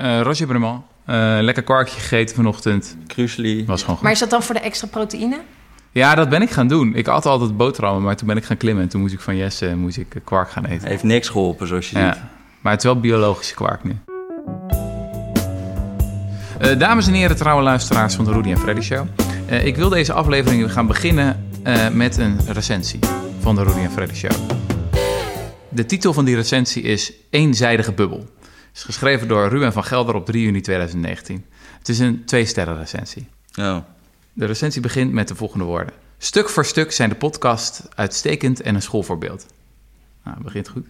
Uh, Roger Bremant. Uh, lekker kwarkje gegeten vanochtend. Krusli. Was gewoon goed. Maar is dat dan voor de extra proteïne? Ja, dat ben ik gaan doen. Ik at altijd boterhammen, maar toen ben ik gaan klimmen. En toen moest ik van Jesse moest ik kwark gaan eten. Heeft niks geholpen, zoals je Ja. ziet. Maar het is wel biologische kwark nu. Eh, dames en heren, trouwe luisteraars van de Rudy en Freddy Show. Eh, ik wil deze aflevering gaan beginnen eh, met een recensie van de Rudy en Freddy Show. De titel van die recensie is Eenzijdige Bubbel. Is geschreven door Ruben van Gelder op 3 juni 2019. Het is een twee-sterren recensie. Oh. De recensie begint met de volgende woorden. Stuk voor stuk zijn de podcast uitstekend en een schoolvoorbeeld. Nou, het begint goed.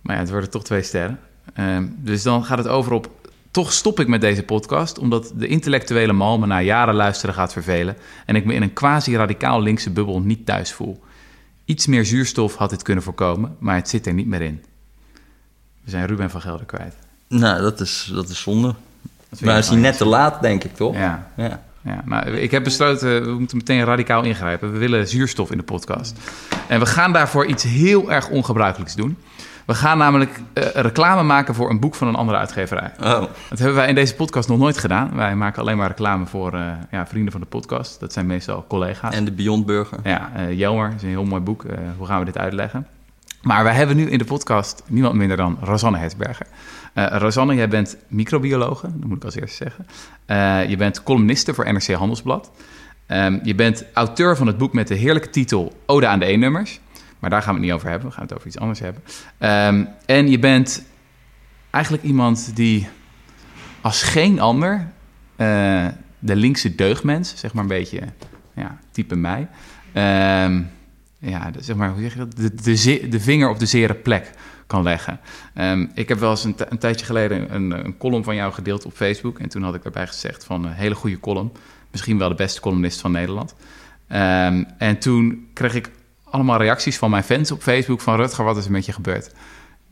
Maar ja, het worden toch twee sterren. Ehm, dus dan gaat het over op... Toch stop ik met deze podcast, omdat de intellectuele mal me na jaren luisteren gaat vervelen... en ik me in een quasi-radicaal linkse bubbel niet thuis voel. Iets meer zuurstof had dit kunnen voorkomen, maar het zit er niet meer in. We zijn Ruben van Gelder kwijt. Nou, dat is, dat is zonde. Dat Maar is hij net te laat, denk ik, toch? Ja, Ja. Ja, nou, ik heb besloten, we moeten meteen radicaal ingrijpen. We willen zuurstof in de podcast. En we gaan daarvoor iets heel erg ongebruikelijks doen. We gaan namelijk eh, reclame maken voor een boek van een andere uitgeverij. Oh. Dat hebben wij in deze podcast nog nooit gedaan. Wij maken alleen maar reclame voor eh, ja, vrienden van de podcast. Dat zijn meestal collega's. En de Beyond Burger. Ja, eh Jelmer is een heel mooi boek. Hoe gaan we dit uitleggen? Maar wij hebben nu in de podcast niemand minder dan Rosanne Hetsberger. Eh Rosanne, jij bent microbiologe, dat moet ik als eerste zeggen. Eh, je bent columniste voor NRC Handelsblad. Ehm, je bent auteur van het boek met de heerlijke titel Ode aan de E-nummers. Maar daar gaan we het niet over hebben, we gaan het over iets anders hebben. Ehm, en je bent eigenlijk iemand die als geen ander eh, de linkse deugdmens, zeg maar een beetje ja, type mij... ehm, ja, de- zeg maar, hoe zeg je dat? De, de, vinger op de zere plek kan leggen. Ehm, ik heb wel eens een, een tijdje geleden een, een column van jou gedeeld op Facebook. En toen had ik daarbij gezegd van een hele goede column. Misschien wel de beste columnist van Nederland. Ehm, en toen kreeg ik allemaal reacties van mijn fans op Facebook van Rutger, wat is er met je gebeurd?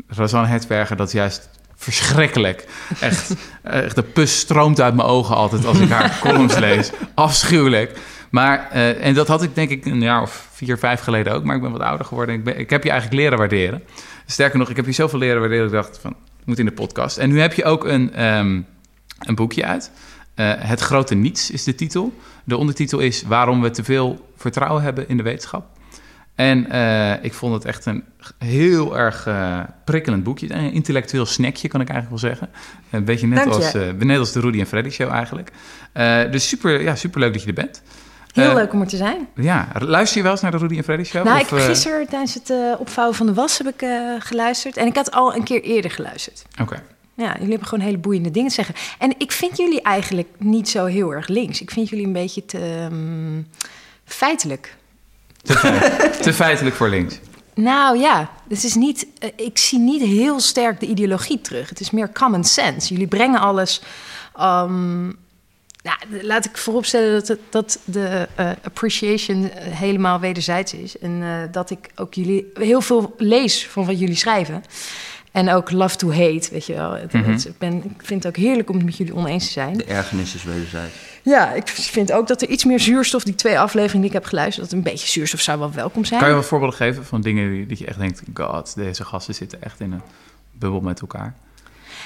Rosanne Hetsberger, dat is juist verschrikkelijk. Echt, echt de pus stroomt uit mijn ogen altijd als ik haar columns lees. Afschuwelijk. Maar, eh, en dat had ik denk ik een jaar of vier, vijf geleden ook. Maar ik ben wat ouder geworden. Ik, ben, ik heb je eigenlijk leren waarderen. Sterker nog, ik heb je zoveel leren waarderen. dat Ik dacht van, moet in de podcast. En nu heb je ook een, ehm, een boekje uit. Eh, het grote niets is de titel. De ondertitel is Waarom we te veel vertrouwen hebben in de wetenschap. En eh, ik vond het echt een heel erg prikkelend boekje. Een intellectueel snackje, kan ik eigenlijk wel zeggen. Een beetje net, Dank als, eh, net als de Rudy en Freddy show eigenlijk. Dus super, ja, super leuk dat je er bent. Heel Eh, leuk om er te zijn. Ja, luister je wel eens naar de Rudy en Freddy show? Nou, Of, ik, eh, gisteren tijdens het eh, opvouwen van de was heb ik geluisterd. En ik had al een keer eerder geluisterd. Oké. Ja, jullie hebben gewoon hele boeiende dingen te zeggen. En ik vind jullie eigenlijk niet zo heel erg links. Ik vind jullie een beetje te ehm, feitelijk. Te, feit- te feitelijk voor links. Nou ja, het is niet, ik zie niet heel sterk de ideologie terug. Het is meer common sense. Jullie brengen alles. ehm, nou, laat ik vooropstellen dat, het, dat de eh, appreciation eh, helemaal wederzijds is. En eh, dat ik ook jullie heel veel lees van wat jullie schrijven. En ook love to hate, weet je wel. Mhm. het- ben, ik vind het ook heerlijk om het met jullie oneens te zijn. De ergernis is wederzijds. Ja, ik vind ook dat er iets meer zuurstof, die twee afleveringen die ik heb geluisterd, dat een beetje zuurstof zou wel welkom zijn. Kan je wat voorbeelden geven van dingen die, dat je echt denkt... God, deze gasten zitten echt in een bubbel met elkaar.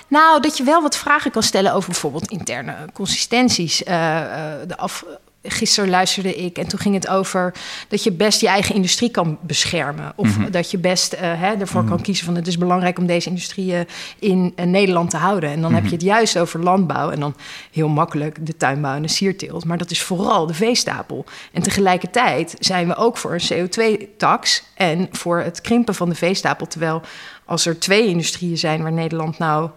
Nou, dat je wel wat vragen kan stellen over bijvoorbeeld interne consistenties. Eh, eh, de af, gisteren luisterde ik en toen ging het over dat je best je eigen industrie kan beschermen. Of Mhm. dat je best eh, hè, ervoor kan kiezen van het is belangrijk om deze industrieën in Nederland te houden. En dan heb je het juist over landbouw en dan heel makkelijk de tuinbouw en de sierteelt. Maar dat is vooral de veestapel. En tegelijkertijd zijn we ook voor een CO2-tax en voor het krimpen van de veestapel. Terwijl als er twee industrieën zijn waar Nederland nou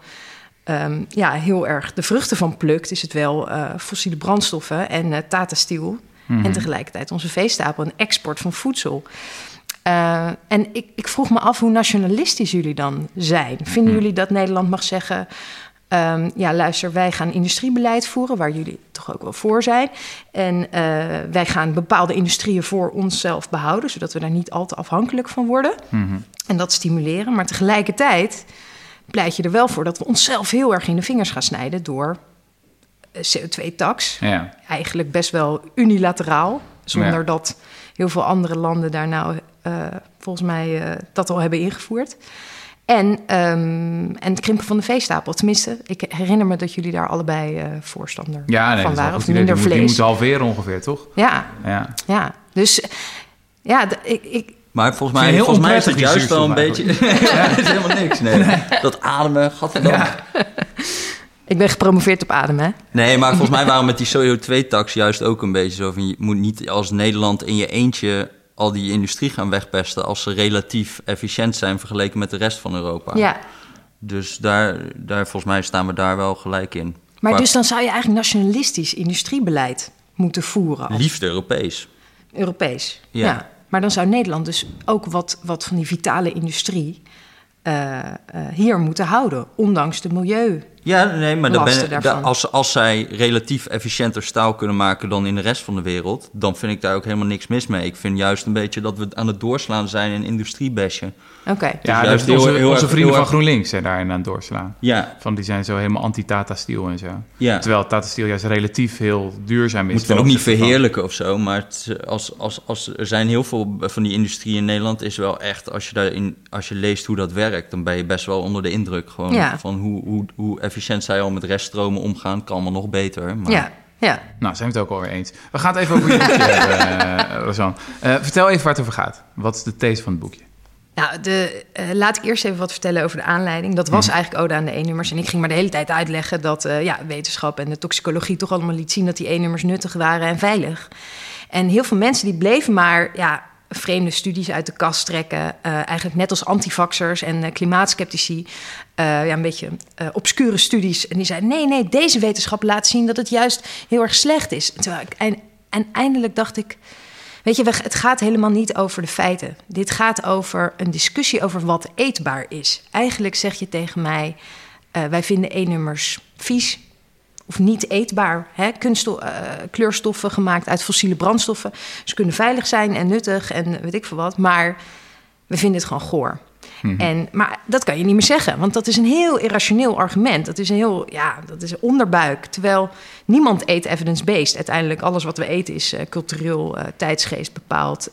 ehm, ja, heel erg de vruchten van plukt, is het wel eh, fossiele brandstoffen en eh, Tata Steel. En tegelijkertijd onze veestapel en export van voedsel. Eh, en ik, ik vroeg me af hoe nationalistisch jullie dan zijn. Vinden jullie dat Nederland mag zeggen... ehm, ja, luister, wij gaan industriebeleid voeren... waar jullie toch ook wel voor zijn. En wij gaan bepaalde industrieën voor onszelf behouden... zodat we daar niet al te afhankelijk van worden. En dat stimuleren. Maar tegelijkertijd pleit je er wel voor... dat we onszelf heel erg in de vingers gaan snijden... door eh, CO2-tax Ja. eigenlijk best wel unilateraal. Zonder Ja. dat heel veel andere landen daar nou eh, volgens mij eh, dat al hebben ingevoerd. En, ehm, en het krimpen van de veestapel. Tenminste, ik herinner me dat jullie daar allebei voorstander Ja, nee, van waren. Of minder Die moet, die vlees. moet halveren ongeveer, toch? Ja, Ja. ja. Dus ja, ik, ik, Maar volgens mij, volgens mij is het juist wel een beetje... ja, dat is helemaal niks, nee. Dat ademen, gadverdamme. ik ben gepromoveerd op adem, hè? Nee, maar volgens mij waren met die CO2-tax juist ook een beetje zo van... je moet niet als Nederland in je eentje al die industrie gaan wegpesten... als ze relatief efficiënt zijn vergeleken met de rest van Europa. Ja. Dus daar, daar, volgens mij staan we daar wel gelijk in. Maar Qua- dus dan zou je eigenlijk nationalistisch industriebeleid moeten voeren. Als Liefst Europees. Europees. Ja. Ja. Maar dan zou Nederland dus ook wat, wat van die vitale industrie eh, eh, hier moeten houden, ondanks de milieu. Ja, nee, maar dan Lasten ben, daarvan. da- als, als zij relatief efficiënter staal kunnen maken dan in de rest van de wereld, dan vind ik daar ook helemaal niks mis mee. Ik vind juist een beetje dat we aan het doorslaan zijn in industriebesje. Oké. Ja, juist dat is heel- onze, heel onze vrienden heel van GroenLinks zijn daarin aan het doorslaan. Ja, Van die zijn zo helemaal anti-Tata Steel en zo. ja. Terwijl Tata Steel juist relatief heel duurzaam is. We ten ook niet verheerlijken of zo, maar het, als, als, als, er zijn heel veel van die industrie in Nederland is wel echt, als je, daarin, als je leest hoe dat werkt, dan ben je best wel onder de indruk gewoon Ja. van hoe, hoe, hoe efficiënt zij al met reststromen omgaan, kan allemaal nog beter. Maar Ja, ja. Nou, zijn we het ook alweer eens. We gaan het even over je boekje hebben, eh, Rosanne. Eh, vertel even waar het over gaat. Wat is de these van het boekje? Nou, de, eh, laat ik eerst even wat vertellen over de aanleiding. Dat was eigenlijk Ode aan de E-nummers. En ik ging maar de hele tijd uitleggen dat eh, ja, wetenschap en de toxicologie toch allemaal liet zien dat die E-nummers nuttig waren en veilig. En heel veel mensen die bleven maar ja, vreemde studies uit de kast trekken. eh, eigenlijk net als antivaxers en eh, klimaatskeptici. eh, ja, een beetje obscure studies. En die zeiden: nee, nee, deze wetenschap laat zien dat het juist heel erg slecht is. Terwijl ik, en, en eindelijk dacht ik. Weet je, het gaat helemaal niet over de feiten. Dit gaat over een discussie over wat eetbaar is. Eigenlijk zeg je tegen mij: wij vinden E-nummers vies of niet eetbaar. Hè? Eh, kleurstoffen gemaakt uit fossiele brandstoffen. Ze kunnen veilig zijn en nuttig en weet ik veel wat. Maar we vinden het gewoon goor. En, maar dat kan je niet meer zeggen, want dat is een heel irrationeel argument. Dat is een heel, ja, dat is een onderbuik. Terwijl niemand eet evidence-based. Uiteindelijk, alles wat we eten is eh, cultureel, eh, tijdsgeest bepaald.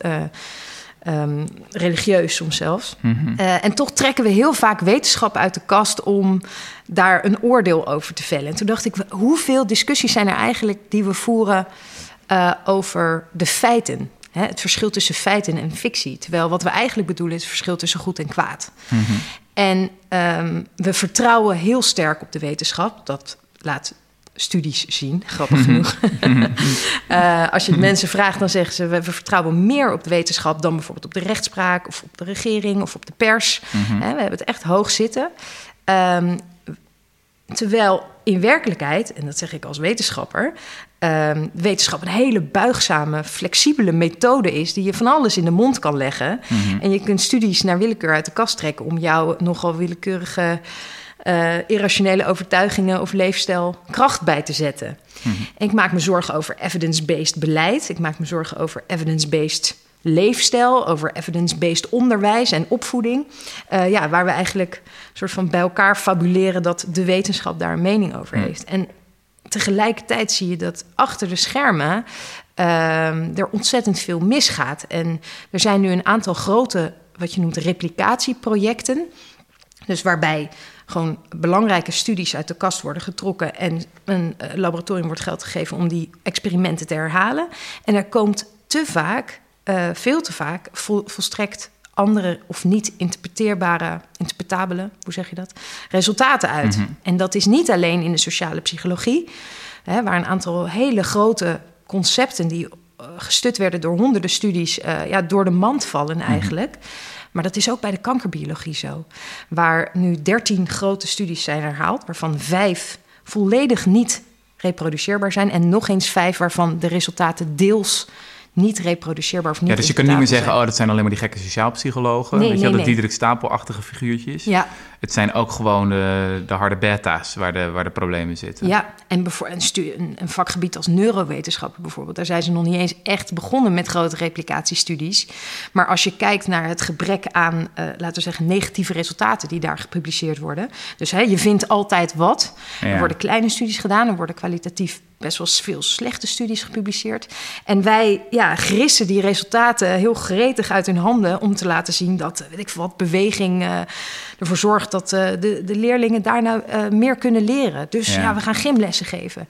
Eh, ehm, religieus soms zelfs. Eh, en toch trekken we heel vaak wetenschap uit de kast om daar een oordeel over te vellen. En toen dacht ik, hoeveel discussies zijn er eigenlijk die we voeren eh, over de feiten? Hè, het verschil tussen feiten en fictie. Terwijl wat we eigenlijk bedoelen is het verschil tussen goed en kwaad. En ehm, we vertrouwen heel sterk op de wetenschap. Dat laat studies zien, grappig genoeg. Eh, als je het mensen vraagt, dan zeggen ze... We, we vertrouwen meer op de wetenschap dan bijvoorbeeld op de rechtspraak... of op de regering of op de pers. We hebben het echt hoog zitten. Ehm, terwijl in werkelijkheid, en dat zeg ik als wetenschapper... ehm, wetenschap een hele buigzame, flexibele methode is... die je van alles in de mond kan leggen. En je kunt studies naar willekeur uit de kast trekken... om jouw nogal willekeurige eh, irrationele overtuigingen of leefstijl kracht bij te zetten. En ik maak me zorgen over evidence-based beleid. Ik maak me zorgen over evidence-based leefstijl, over evidence-based onderwijs en opvoeding. Eh, ja, waar we eigenlijk soort van bij elkaar fabuleren dat de wetenschap daar een mening over heeft. En tegelijkertijd zie je dat achter de schermen ehm, er ontzettend veel misgaat. En er zijn nu een aantal grote, wat je noemt, replicatieprojecten. Dus waarbij gewoon belangrijke studies uit de kast worden getrokken en een eh, laboratorium wordt geld gegeven om die experimenten te herhalen. En er komt te vaak, eh, veel te vaak, vol- volstrekt andere of niet interpreteerbare, interpretabele, hoe zeg je dat, resultaten uit. En dat is niet alleen in de sociale psychologie, hè, waar een aantal hele grote concepten die eh, gestut werden door honderden studies, ja, door de mand vallen eigenlijk. Maar dat is ook bij de kankerbiologie zo. Waar nu 13 grote studies zijn herhaald, waarvan vijf volledig niet reproduceerbaar zijn. En nog eens vijf waarvan de resultaten deels niet reproduceerbaar of niet Ja, dus je kan niet meer zeggen, oh, dat zijn alleen maar die gekke sociaalpsychologen. Nee, Weet je nee, wel, dat nee. Diederik Stapelachtige figuurtjes. Ja, het zijn ook gewoon de, de harde beta's waar de, waar de problemen zitten. Ja, en een, een, een vakgebied als neurowetenschappen bijvoorbeeld, daar zijn ze nog niet eens echt begonnen met grote replicatiestudies. Maar als je kijkt naar het gebrek aan, uh, laten we zeggen, negatieve resultaten die daar gepubliceerd worden. Dus hè, je vindt altijd wat. Er worden kleine studies gedaan, er worden kwalitatief best wel veel slechte studies gepubliceerd. En wij ja, grissen die resultaten heel gretig uit hun handen om te laten zien dat, weet ik wat, beweging uh, ervoor zorgt dat uh, de, de leerlingen daarna uh, meer kunnen leren. Dus ja. ja we gaan gymlessen geven.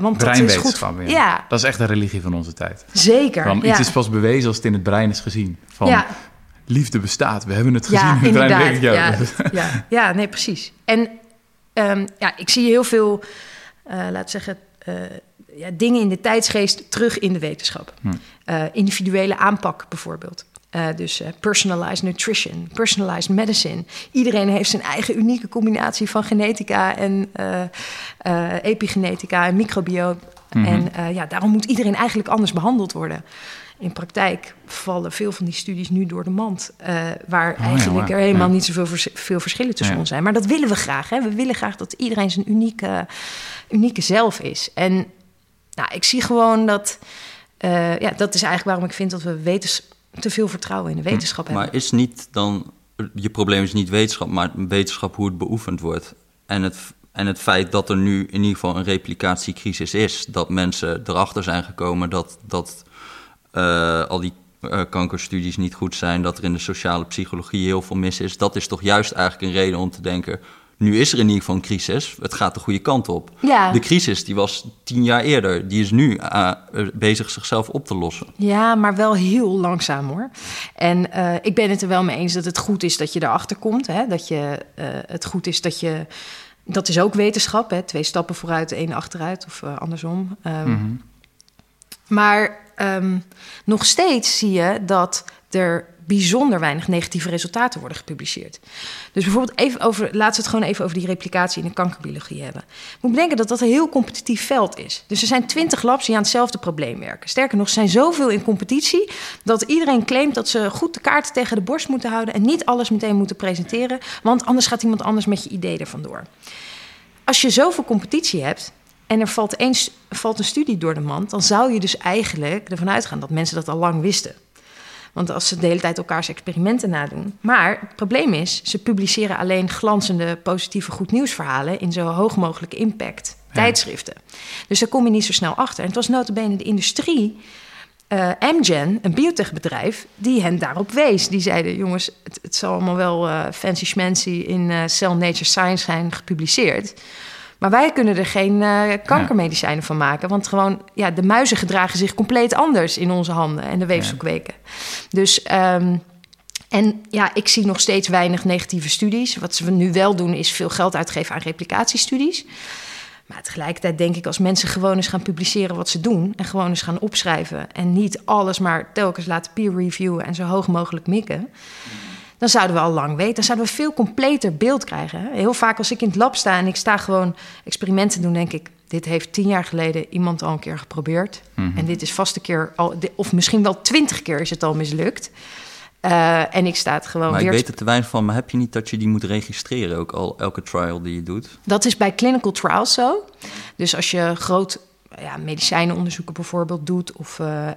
want dat is goed. Ja. ja. Dat is echt een religie van onze tijd. Zeker. Van, iets is pas bewezen als het in het brein is gezien. Van, ja. Liefde bestaat. We hebben het gezien ja, in het brein. Ja, ja, ja, nee, precies. En um, ja, ik zie heel veel, laten we zeggen, uh, ja, dingen in de tijdsgeest terug in de wetenschap. Hm. Uh, individuele aanpak bijvoorbeeld. Uh, dus personalized nutrition, personalized medicine. Iedereen heeft zijn eigen unieke combinatie van genetica en epigenetica en microbiome. Mm -hmm. En ja, daarom moet iedereen eigenlijk anders behandeld worden. In praktijk vallen veel van die studies nu door de mand. Uh, waar oh, eigenlijk ja, er helemaal ja. niet zoveel vers veel verschillen tussen ja. ons zijn. Maar dat willen we graag. Hè? We willen graag dat iedereen zijn unieke, unieke zelf is. En nou, ik zie gewoon dat... Uh, ja, dat is eigenlijk waarom ik vind dat we te veel vertrouwen in de wetenschap hm. hebben. Maar is niet dan... Je probleem is niet wetenschap, maar wetenschap hoe het beoefend wordt. En het, en het feit dat er nu in ieder geval een replicatiecrisis is... dat mensen erachter zijn gekomen dat... dat uh, al die uh, kankerstudies niet goed zijn, dat er in de sociale psychologie heel veel mis is. Dat is toch juist eigenlijk een reden om te denken. Nu is er in ieder geval een crisis. Het gaat de goede kant op. Ja. De crisis die was tien jaar eerder. Die is nu uh, bezig zichzelf op te lossen. Ja, maar wel heel langzaam hoor. En uh, ik ben het er wel mee eens dat het goed is dat je erachter komt. Hè? Dat je, uh, het goed is dat je. Dat is ook wetenschap. Hè? Twee stappen vooruit, één achteruit of andersom. Um, mm -hmm. Maar um, nog steeds zie je dat er bijzonder weinig negatieve resultaten worden gepubliceerd. Dus bijvoorbeeld even over, laten we het gewoon even over die replicatie in de kankerbiologie hebben. Je moet bedenken dat dat een heel competitief veld is. Dus er zijn twintig labs die aan hetzelfde probleem werken. Sterker nog, er zijn zoveel in competitie dat iedereen claimt dat ze goed de kaarten tegen de borst moeten houden en niet alles meteen moeten presenteren, want anders gaat iemand anders met je idee ervan door. Als je zoveel competitie hebt, en er valt, eens, valt een studie door de mand, dan zou je dus eigenlijk ervan uitgaan dat mensen dat al lang wisten. Want als ze de hele tijd elkaars experimenten nadoen. Maar het probleem is, ze publiceren alleen glanzende, positieve goed nieuwsverhalen in zo hoog mogelijke impact tijdschriften. Ja. Dus daar kom je niet zo snel achter. En het was notabene de industrie, uh, Amgen, een biotechbedrijf, die hen daarop wees. Die zeiden, jongens, het, het zal allemaal wel uh, fancy schmancy in uh, Cell Nature Science zijn gepubliceerd. Maar wij kunnen er geen uh, kankermedicijnen van maken. Want gewoon, ja, de muizen gedragen zich compleet anders in onze handen en de weefselkweken. Dus, um, en ja, ik zie nog steeds weinig negatieve studies. Wat ze nu wel doen, is veel geld uitgeven aan replicatiestudies. Maar tegelijkertijd denk ik, als mensen gewoon eens gaan publiceren wat ze doen... en gewoon eens gaan opschrijven... en niet alles maar telkens laten peer reviewen en zo hoog mogelijk mikken dan zouden we al lang weten. Dan zouden we veel completer beeld krijgen. Heel vaak als ik in het lab sta en ik sta gewoon experimenten doen, denk ik, dit heeft tien jaar geleden iemand al een keer geprobeerd. Mm -hmm. En dit is vast een keer al, of misschien wel twintig keer is het al mislukt. Uh, en ik sta het gewoon maar weer... ik weet er te weinig van, maar heb je niet dat je die moet registreren, ook al elke trial die je doet? Dat is bij clinical trials zo. Dus als je groot ja, medicijnenonderzoeken bijvoorbeeld doet. Of uh,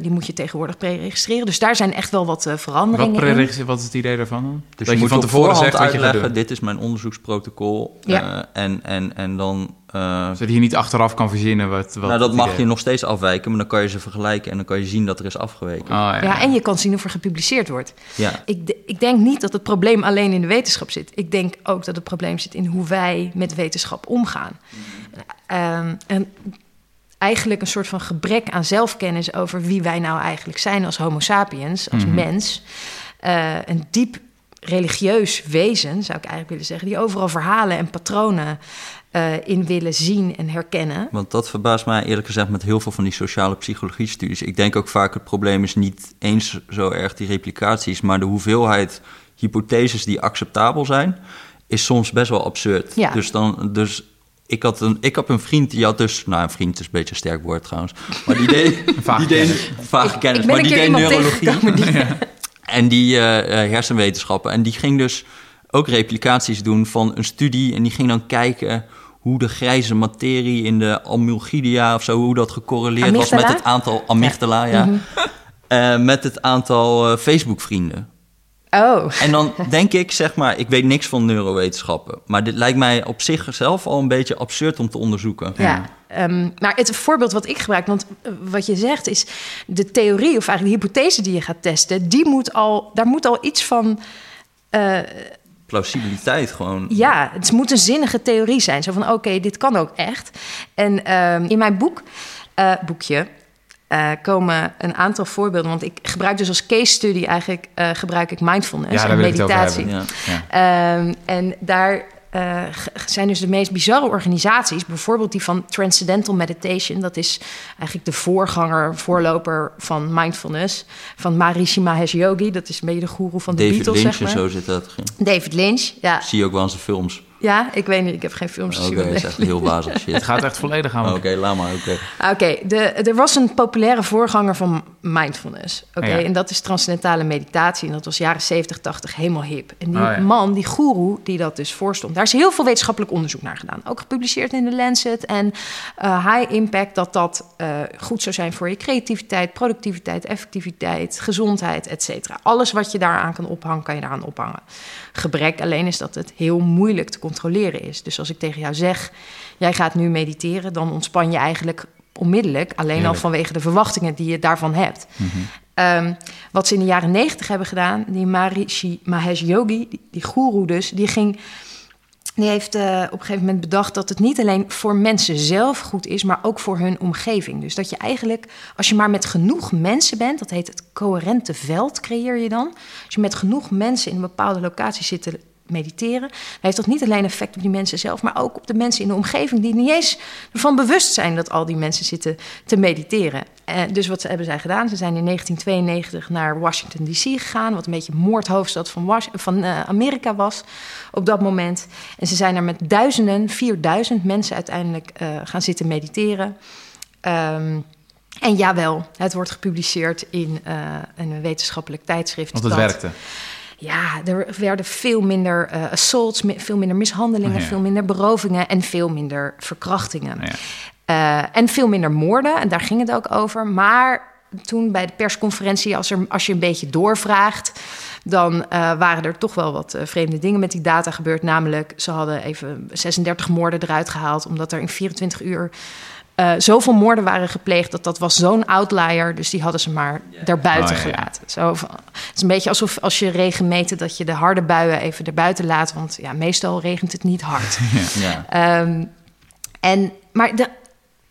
die moet je tegenwoordig pre-registreren. Dus daar zijn echt wel wat uh, veranderingen wat pre-registreren, wat is het idee daarvan dan? Dus dat je, je van tevoren zegt wat je gaat doen. Dit is mijn onderzoeksprotocol. Ja. en, en, en dan... Zodat je niet achteraf kan verzinnen wat... wat nou, dat mag je nog steeds afwijken, maar dan kan je ze vergelijken... en dan kan je zien dat er is afgeweken. Oh, ja, ja, en je kan zien of er gepubliceerd wordt. Ja. Ik, ik denk niet dat het probleem alleen in de wetenschap zit. Ik denk ook dat het probleem zit in hoe wij met wetenschap omgaan. Um, en eigenlijk een soort van gebrek aan zelfkennis over wie wij nou eigenlijk zijn als Homo sapiens, als mm -hmm. mens. Uh, een diep religieus wezen, zou ik eigenlijk willen zeggen, die overal verhalen en patronen uh, in willen zien en herkennen. Want dat verbaast mij eerlijk gezegd met heel veel van die sociale psychologie-studies. Ik denk ook vaak het probleem is niet eens zo erg die replicaties, maar de hoeveelheid hypotheses die acceptabel zijn, is soms best wel absurd. Ja. Dus, dan, dus ik had, een, ik had een vriend die had dus... Nou, een vriend is een beetje een sterk woord trouwens. Maar die deed... Vage die deed, kennis. Ik maar die deed neurologie. En die uh, hersenwetenschappen. En die ging dus... ook replicaties doen van een studie. En die ging dan kijken hoe de grijze materie in de amygdala of zo, hoe dat gecorreleerd was met het aantal amygdala, ja. Eh, met het aantal eh, Facebook-vrienden. Oh, En dan denk ik, zeg maar, ik weet niks van neurowetenschappen. Maar dit lijkt mij op zichzelf al een beetje absurd om te onderzoeken. ja. Ehm, maar het voorbeeld wat ik gebruik, want eh, wat je zegt is... de theorie, of eigenlijk de hypothese die je gaat testen... Die moet al, daar moet al iets van... eh, Plausibiliteit gewoon. Ja, het moet een zinnige theorie zijn. Zo van, oké, dit kan ook echt. En ehm, in mijn boek, eh, boekje eh, komen een aantal voorbeelden. Want ik gebruik dus als case study eigenlijk eh, gebruik ik mindfulness Ja, daar en meditatie. Ja. Ja. Ehm, en daar eh, zijn dus de meest bizarre organisaties. Bijvoorbeeld die van Transcendental Meditation. Dat is eigenlijk de voorganger, voorloper van mindfulness. Van Maharishi Mahesh Yogi. Dat is een beetje de goeroe van de David Beatles, Lynch zeg en maar. zo zit dat. David Lynch, ja. Zie je ook wel aan zijn films. Ja, ik weet niet. Ik heb geen films Oké, gezien. dat van is echt heel wazig Het shit. gaat echt volledig aan. Oké, laat maar, oké. Ah, Oké, de- er was een populaire voorganger van mindfulness. Oké, Ja. en dat is transcendentale meditatie. En dat was jaren 70, 80 helemaal hip. En die Oh, ja. man, die guru die dat dus voorstond, daar is heel veel wetenschappelijk onderzoek naar gedaan. Ook gepubliceerd in de Lancet. En eh, high impact dat dat eh, goed zou zijn voor je creativiteit, productiviteit, effectiviteit, gezondheid, et cetera. Alles wat je daaraan kan ophangen, kan je daaraan ophangen. Gebrek alleen is dat het heel moeilijk te controleren is. Dus als ik tegen jou zeg, jij gaat nu mediteren, dan ontspan je eigenlijk onmiddellijk. Alleen al vanwege de verwachtingen die je daarvan hebt. Ehm, wat ze in de jaren negentig hebben gedaan, die Maharishi Mahesh Yogi, die, die guru dus, die ging. Die heeft eh, op een gegeven moment bedacht dat het niet alleen voor mensen zelf goed is, maar ook voor hun omgeving. Dus dat je eigenlijk, als je maar met genoeg mensen bent, dat heet het coherente veld, creëer je dan. Als je met genoeg mensen in een bepaalde locatie zit te mediteren, dan heeft dat niet alleen effect op die mensen zelf, maar ook op de mensen in de omgeving die niet eens ervan bewust zijn dat al die mensen zitten te mediteren. Eh, dus wat ze hebben zij gedaan? Ze zijn in 1992 naar Washington D.C. gegaan, wat een beetje moordhoofdstad van, Was- van eh, Amerika was op dat moment. En ze zijn er met duizenden, 4000 mensen uiteindelijk eh, gaan zitten mediteren. Ehm, en jawel, het wordt gepubliceerd in een wetenschappelijk tijdschrift. Want het dat- werkte. Ja, er werden veel minder eh, assaults, veel minder mishandelingen, Oh ja. veel minder berovingen en veel minder verkrachtingen. Ja. Eh, en veel minder moorden, en daar ging het ook over. Maar toen bij de persconferentie, als, er, als je een beetje doorvraagt, dan eh, waren er toch wel wat vreemde dingen met die data gebeurd. Namelijk, ze hadden even 36 moorden eruit gehaald, omdat er in 24 uur. Eh, zoveel moorden waren gepleegd dat dat was zo'n outlier. Dus die hadden ze maar daarbuiten Oh, ja, ja. gelaten. Zo, van- het is een beetje alsof als je regen meten dat je de harde buien even erbuiten laat. Want ja, meestal regent het niet hard. Ja. Ehm, en, maar de,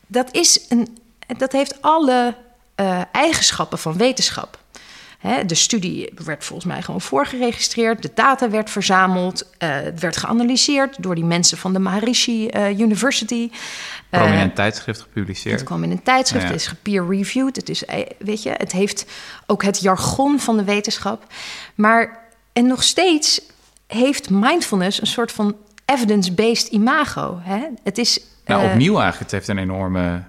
dat, is een, dat heeft alle eh, eigenschappen van wetenschap. Hè, de studie werd volgens mij gewoon voorgeregistreerd. De data werd verzameld. eh, het werd geanalyseerd door die mensen van de Maharishi eh, University. Eh, Prominent tijdschrift gepubliceerd. het kwam in een tijdschrift, Ja. het is gepeer-reviewed. Het is, weet je, het heeft ook het jargon van de wetenschap. Maar, en nog steeds heeft mindfulness een soort van evidence-based imago. Hè? Het is... Nou, opnieuw eigenlijk. Het heeft een enorme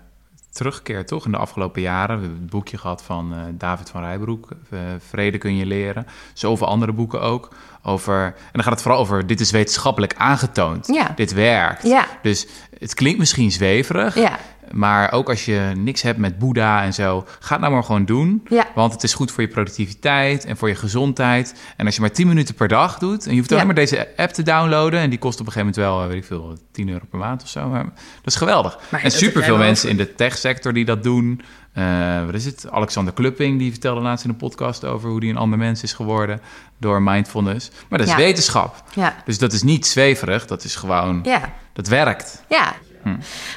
terugkeer, toch? In de afgelopen jaren. We hebben het boekje gehad van eh, David van Rijbroek. eh, Vrede kun je leren. Zoveel andere boeken ook. Over, en dan gaat het vooral over, dit is wetenschappelijk aangetoond. Ja. Dit werkt. Ja. Dus het klinkt misschien zweverig. Ja. Maar ook als je niks hebt met Boeddha en zo, ga het nou maar gewoon doen. Ja. Want het is goed voor je productiviteit en voor je gezondheid. En als je maar 10 minuten per dag doet, en je hoeft Ja. alleen maar deze app te downloaden. En die kost op een gegeven moment wel, eh, weet ik veel, 10 euro per maand of zo. Maar dat is geweldig. Maar en superveel mensen in de techsector die dat doen. Eh, wat is het? Alexander Klupping, die vertelde laatst in een podcast over hoe hij een ander mens is geworden door mindfulness. Maar dat is Ja. wetenschap. Ja. Dus dat is niet zweverig, dat is gewoon, Ja. dat werkt. Ja.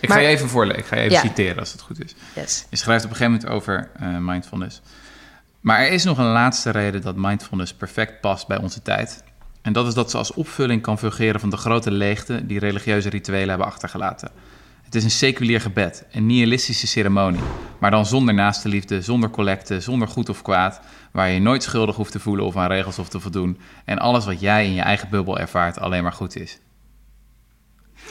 Ik Maar- ga je even voorlezen, ik ga je even citeren als het goed is. Yes. Je schrijft op een gegeven moment over eh, mindfulness. Maar er is nog een laatste reden dat mindfulness perfect past bij onze tijd. En dat is dat ze als opvulling kan fungeren van de grote leegte die religieuze rituelen hebben achtergelaten. Het is een seculier gebed, een nihilistische ceremonie, maar dan zonder naaste liefde, zonder collecte, zonder goed of kwaad, waar je nooit schuldig hoeft te voelen of aan regels hoeft te voldoen en alles wat jij in je eigen bubbel ervaart alleen maar goed is.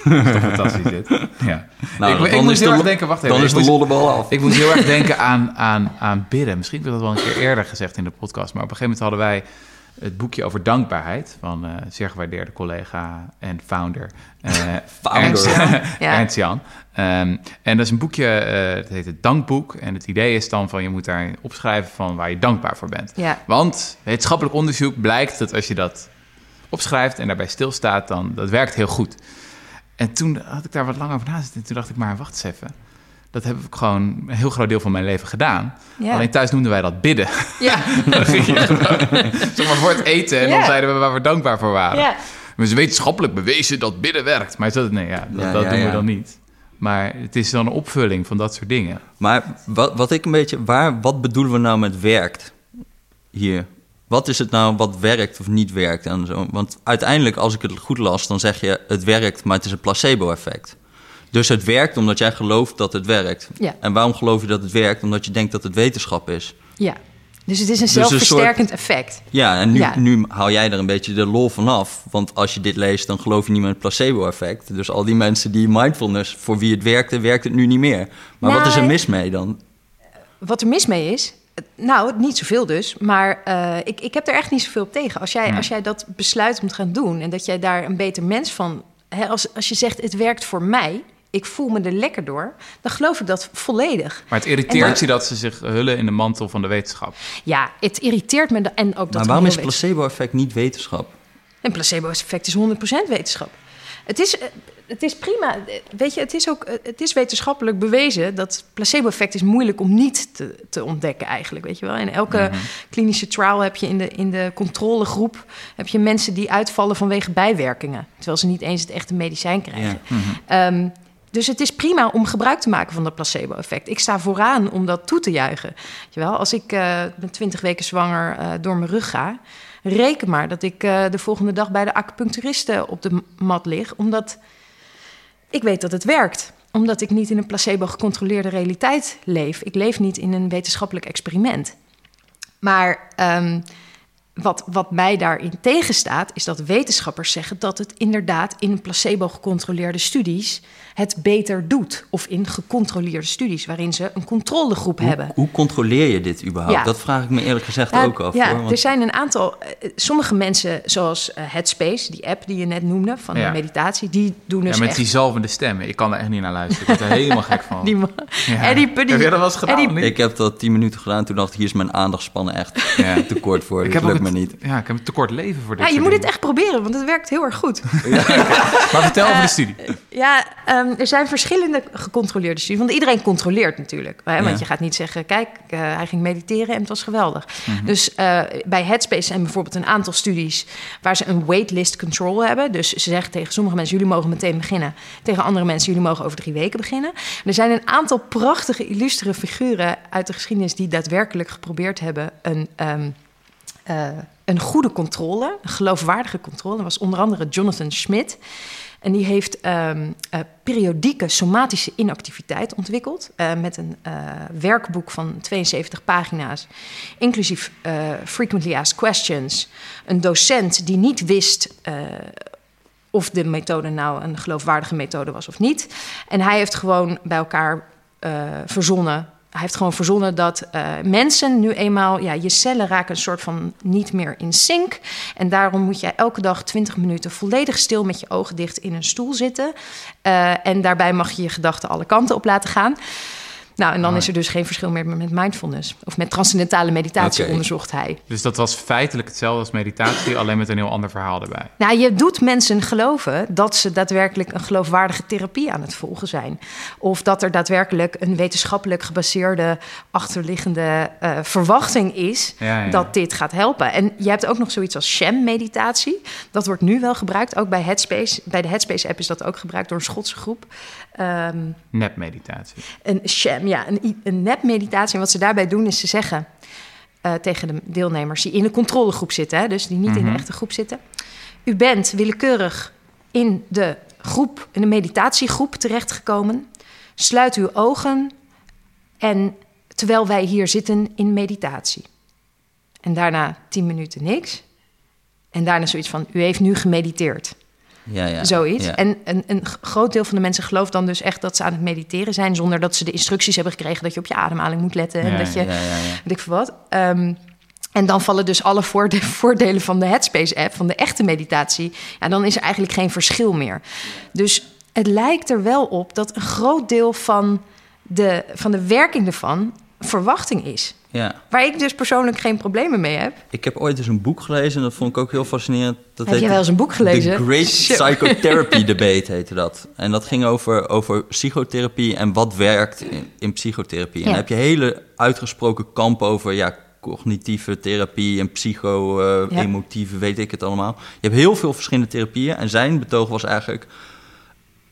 Dat is toch fantastisch dit? Ja. Nou, ik, dan ik is moest de heel erg denken, wacht even. Dan is de lollebal af. ik moet heel erg denken aan, aan, aan bidden. Misschien heb ik dat wel een keer eerder gezegd in de podcast. Maar op een gegeven moment hadden wij het boekje over dankbaarheid van uh, zeer gewaardeerde collega en founder, uh, founder. Ernst, Ja. Ernst Jan. Ehm, en dat is een boekje, eh het heet het Dankboek. En het idee is dan van je moet daar opschrijven van waar je dankbaar voor bent. Ja. Want wetenschappelijk onderzoek blijkt dat als je dat opschrijft en daarbij stilstaat, dan dat werkt heel goed. En toen had ik daar wat lang over nazitten. En toen dacht ik, maar wacht eens even. Dat heb ik gewoon een heel groot deel van mijn leven gedaan. Ja. Alleen thuis noemden wij dat bidden. Ja. Dan ging je gewoon, zeg maar voor het eten. En dan zeiden we waar we dankbaar voor waren. ja. We is wetenschappelijk bewezen dat bidden werkt. Maar dat, nee, ja, dat, Ja, dat ja, doen we dan niet. Maar het is dan een opvulling van dat soort dingen. Maar wat, wat ik een beetje, waar, wat bedoelen we nou met werkt hier? Wat is het nou wat werkt of niet werkt en zo? Want uiteindelijk, als ik het goed las, dan zeg je het werkt, maar het is een placebo-effect. Dus het werkt omdat jij gelooft dat het werkt. Ja. En waarom geloof je dat het werkt? Omdat je denkt dat het wetenschap is. ja. Dus het is een Dus een zelfversterkend effect. Ja, en nu, Ja. nu haal jij er een beetje de lol van af. Want als je dit leest, dan geloof je niet meer in het placebo-effect. Dus al die mensen die mindfulness, voor wie het werkte, werkt het nu niet meer. Maar wat Nou, is er mis mee dan? Wat er mis mee is, nou, niet zoveel dus, maar eh, ik, ik heb er echt niet zoveel op tegen. Als jij, als jij dat besluit om te gaan doen en dat jij daar een beter mens van... Hè, als, als je zegt, het werkt voor mij, ik voel me er lekker door... dan geloof ik dat volledig. Maar het irriteert je dat ze zich hullen in de mantel van de wetenschap. Ja, het irriteert me en ook dat Maar waarom is placebo-effect niet wetenschap? Een placebo-effect is 100% wetenschap. Het is, eh, het is prima. Eh, Weet je, het is ook eh, het is wetenschappelijk bewezen dat placebo-effect is moeilijk om niet te, te ontdekken eigenlijk. Weet je wel. In elke klinische trial heb je in de, in de controlegroep heb je mensen die uitvallen vanwege bijwerkingen. Terwijl ze niet eens het echte medicijn krijgen. Ehm, dus het is prima om gebruik te maken van dat placebo-effect. Ik sta vooraan om dat toe te juichen. Weet je wel, als ik eh met 20 weken zwanger eh, door mijn rug ga, reken maar dat ik eh, de volgende dag bij de acupuncturiste op de mat lig, omdat ik weet dat het werkt. Omdat ik niet in een placebo-gecontroleerde realiteit leef. Ik leef niet in een wetenschappelijk experiment. Maar ehm, wat, wat mij daarin tegenstaat, is dat wetenschappers zeggen dat het inderdaad in placebo-gecontroleerde studies het beter doet. Of in gecontroleerde studies waarin ze een controlegroep hebben. Hoe controleer je dit überhaupt? Ja. Dat vraag ik me eerlijk gezegd Ja, ook af. Ja, hoor, want- er zijn een aantal. eh, sommige mensen, zoals eh, Headspace, die app die je net noemde van Ja. de meditatie, die doen dus ja, met echt. die zalvende stemmen. Ik kan er echt niet naar luisteren. Ik word er helemaal gek van. die, man- Ja. Eddie Puddy. Heb jij dat wel eens gedaan? Ik heb dat tien minuten gedaan. Toen dacht ik, hier is mijn aandachtspannen echt Ja. te kort voor. Ik heb niet. Ja, ik heb een tekort leven voor dit Ja, je moet het echt proberen, want het werkt heel erg goed. Maar vertel over de studie. Ja, ehm, er zijn verschillende gecontroleerde studies. Want iedereen controleert natuurlijk. Hè? Want Ja. je gaat niet zeggen, kijk, eh, hij ging mediteren en het was geweldig. Mhm. Dus eh, bij Headspace zijn bijvoorbeeld een aantal studies... waar ze een waitlist control hebben. Dus ze zeggen tegen sommige mensen, jullie mogen meteen beginnen. Tegen andere mensen, jullie mogen over drie weken beginnen. Er zijn een aantal prachtige, illustere figuren uit de geschiedenis... die daadwerkelijk geprobeerd hebben een... ehm, eh, een goede controle, een geloofwaardige controle. Dat was onder andere Jonathan Schmidt. En die heeft ehm, eh, periodieke somatische inactiviteit ontwikkeld. eh, met een werkboek van 72 pagina's. Inclusief frequently asked questions. Een docent die niet wist. of de methode nou een geloofwaardige methode was of niet. En hij heeft gewoon bij elkaar verzonnen. Hij heeft gewoon verzonnen dat eh, mensen nu eenmaal, ja, je cellen raken een soort van niet meer in sync. En daarom moet jij elke dag 20 minuten volledig stil met je ogen dicht in een stoel zitten. Eh, en daarbij mag je je gedachten alle kanten op laten gaan. Nou, en dan is er dus geen verschil meer met mindfulness. Of met transcendentale meditatie, onderzocht hij. Dus dat was feitelijk hetzelfde als meditatie, alleen met een heel ander verhaal erbij. Nou, je doet mensen geloven dat ze daadwerkelijk een geloofwaardige therapie aan het volgen zijn. Of dat er daadwerkelijk een wetenschappelijk gebaseerde achterliggende eh, verwachting is Ja, ja. dat dit gaat helpen. En je hebt ook nog zoiets als sham-meditatie. Dat wordt nu wel gebruikt, ook bij Headspace. Bij de Headspace-app is dat ook gebruikt door een Schotse groep. Ehm, Nepmeditatie. een sham, ja, een, een nep-meditatie. En wat ze daarbij doen is ze zeggen eh, tegen de deelnemers die in de controlegroep zitten, hè, dus die niet in de Mhm. echte groep zitten. U bent willekeurig in de groep, in de meditatiegroep terechtgekomen. Sluit uw ogen en terwijl wij hier zitten in meditatie. En daarna tien minuten niks. En daarna zoiets van, u heeft nu gemediteerd. Ja, ja. Zoiets. Ja. En een, een groot deel van de mensen gelooft dan dus echt dat ze aan het mediteren zijn, zonder dat ze de instructies hebben gekregen dat je op je ademhaling moet letten en ja, dat je, ja, ja, ja. weet ik veel wat. Ehm, En dan vallen dus alle voorde- voordelen van de Headspace-app, van de echte meditatie. Ja, dan is er eigenlijk geen verschil meer. Dus het lijkt er wel op dat een groot deel van de, van de werking ervan verwachting is. Ja. Waar ik dus persoonlijk geen problemen mee heb. Ik heb ooit eens een boek gelezen en dat vond ik ook heel fascinerend. Dat Heb je wel eens een boek gelezen? The Great. Psychotherapy Debate heette dat. En dat ging over, over psychotherapie en wat werkt in, in psychotherapie. En dan heb je hele uitgesproken kampen over ja, cognitieve therapie en psycho-emotieve, weet ik het allemaal. Je hebt heel veel verschillende therapieën. En zijn betoog was eigenlijk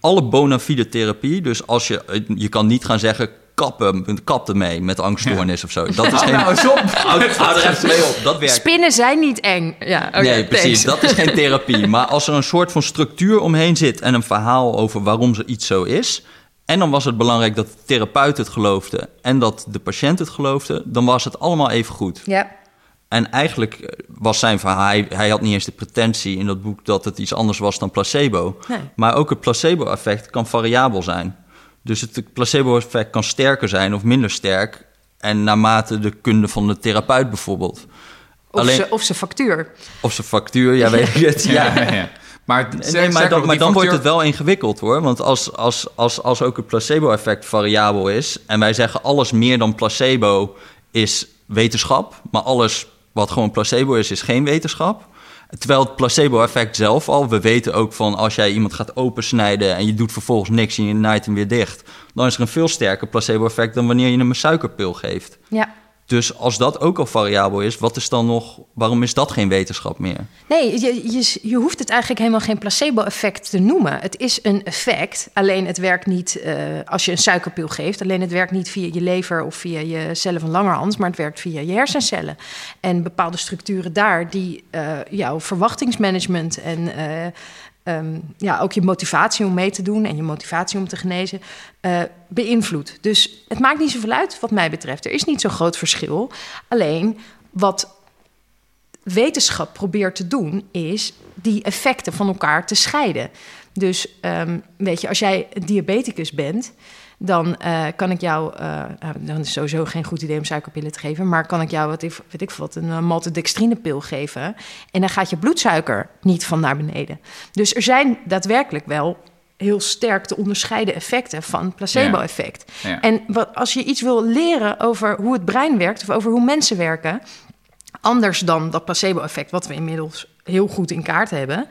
alle bona fide therapie. Dus als je, je kan niet gaan zeggen, kappen, kap ermee met angststoornis of zo. Dat is geen... Nou, eens op. Houd, houd er even mee op, dat werkt Spinnen zijn niet eng. Ja, oké, nee, precies. thanks. Dat is geen therapie. Maar als er een soort van structuur omheen zit en een verhaal over waarom ze iets zo is. En dan was het belangrijk dat de therapeut het geloofde en dat de patiënt het geloofde, dan was het allemaal even goed. Ja, En eigenlijk eh, was zijn verhaal, hij, hij had niet eens de pretentie in dat boek dat het iets anders was dan placebo. Nee. Maar ook het placebo-effect kan variabel zijn. Dus het placebo-effect kan sterker zijn of minder sterk. En naarmate de kunde van de therapeut bijvoorbeeld. of, Alleen, ze, of ze factuur. of zijn factuur, ja, weet ik het. Ja, ja, ja. Maar, Nee, maar dan, maar dan wordt het wel ingewikkeld hoor. Want als, als, als, als ook het placebo-effect variabel is. en wij zeggen alles meer dan placebo is wetenschap. maar alles wat gewoon placebo is, is geen wetenschap. Terwijl het placebo-effect zelf al, we weten ook van als jij iemand gaat opensnijden. en je doet vervolgens niks en je naait hem weer dicht. dan is er een veel sterker placebo-effect dan wanneer je hem een suikerpil geeft. Ja. Dus als dat ook al variabel is, wat is dan nog, waarom is dat geen wetenschap meer? Nee, je, je, je hoeft het eigenlijk helemaal geen placebo-effect te noemen. Het is een effect, alleen het werkt niet eh, als je een suikerpil geeft. Alleen het werkt niet via je lever of via je cellen van Langerhans, maar het werkt via je hersencellen. En bepaalde structuren daar die eh, jouw verwachtingsmanagement en eh, ehm, ja, ook je motivatie om mee te doen en je motivatie om te genezen eh beïnvloedt. Dus het maakt niet zoveel uit wat mij betreft. Er is niet zo'n groot verschil. Alleen wat wetenschap probeert te doen, is die effecten van elkaar te scheiden. Dus ehm, weet je, als jij een diabeticus bent, dan eh, kan ik jou, eh, nou, dan is sowieso geen goed idee om suikerpillen te geven, maar kan ik jou, wat, ik- weet ik wat, een uh, maltodextrinepil geven en dan gaat je bloedsuiker niet van naar beneden. Dus er zijn daadwerkelijk wel heel sterk te onderscheiden effecten van placebo-effect. Ja. En wat, als je iets wil leren over hoe het brein werkt of over hoe mensen werken, anders dan dat placebo-effect, wat we inmiddels heel goed in kaart hebben,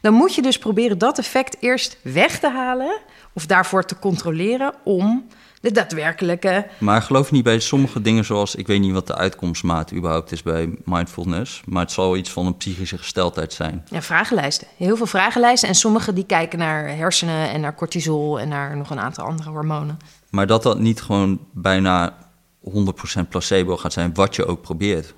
dan moet je dus proberen dat effect eerst weg te halen of daarvoor te controleren om de daadwerkelijke. Maar geloof niet bij sommige dingen zoals... ik weet niet wat de uitkomstmaat überhaupt is bij mindfulness... maar het zal iets van een psychische gesteldheid zijn. Ja, vragenlijsten. Heel veel vragenlijsten. En sommige die kijken naar hersenen en naar cortisol en naar nog een aantal andere hormonen. Maar dat dat niet gewoon bijna 100% placebo gaat zijn... wat je ook probeert.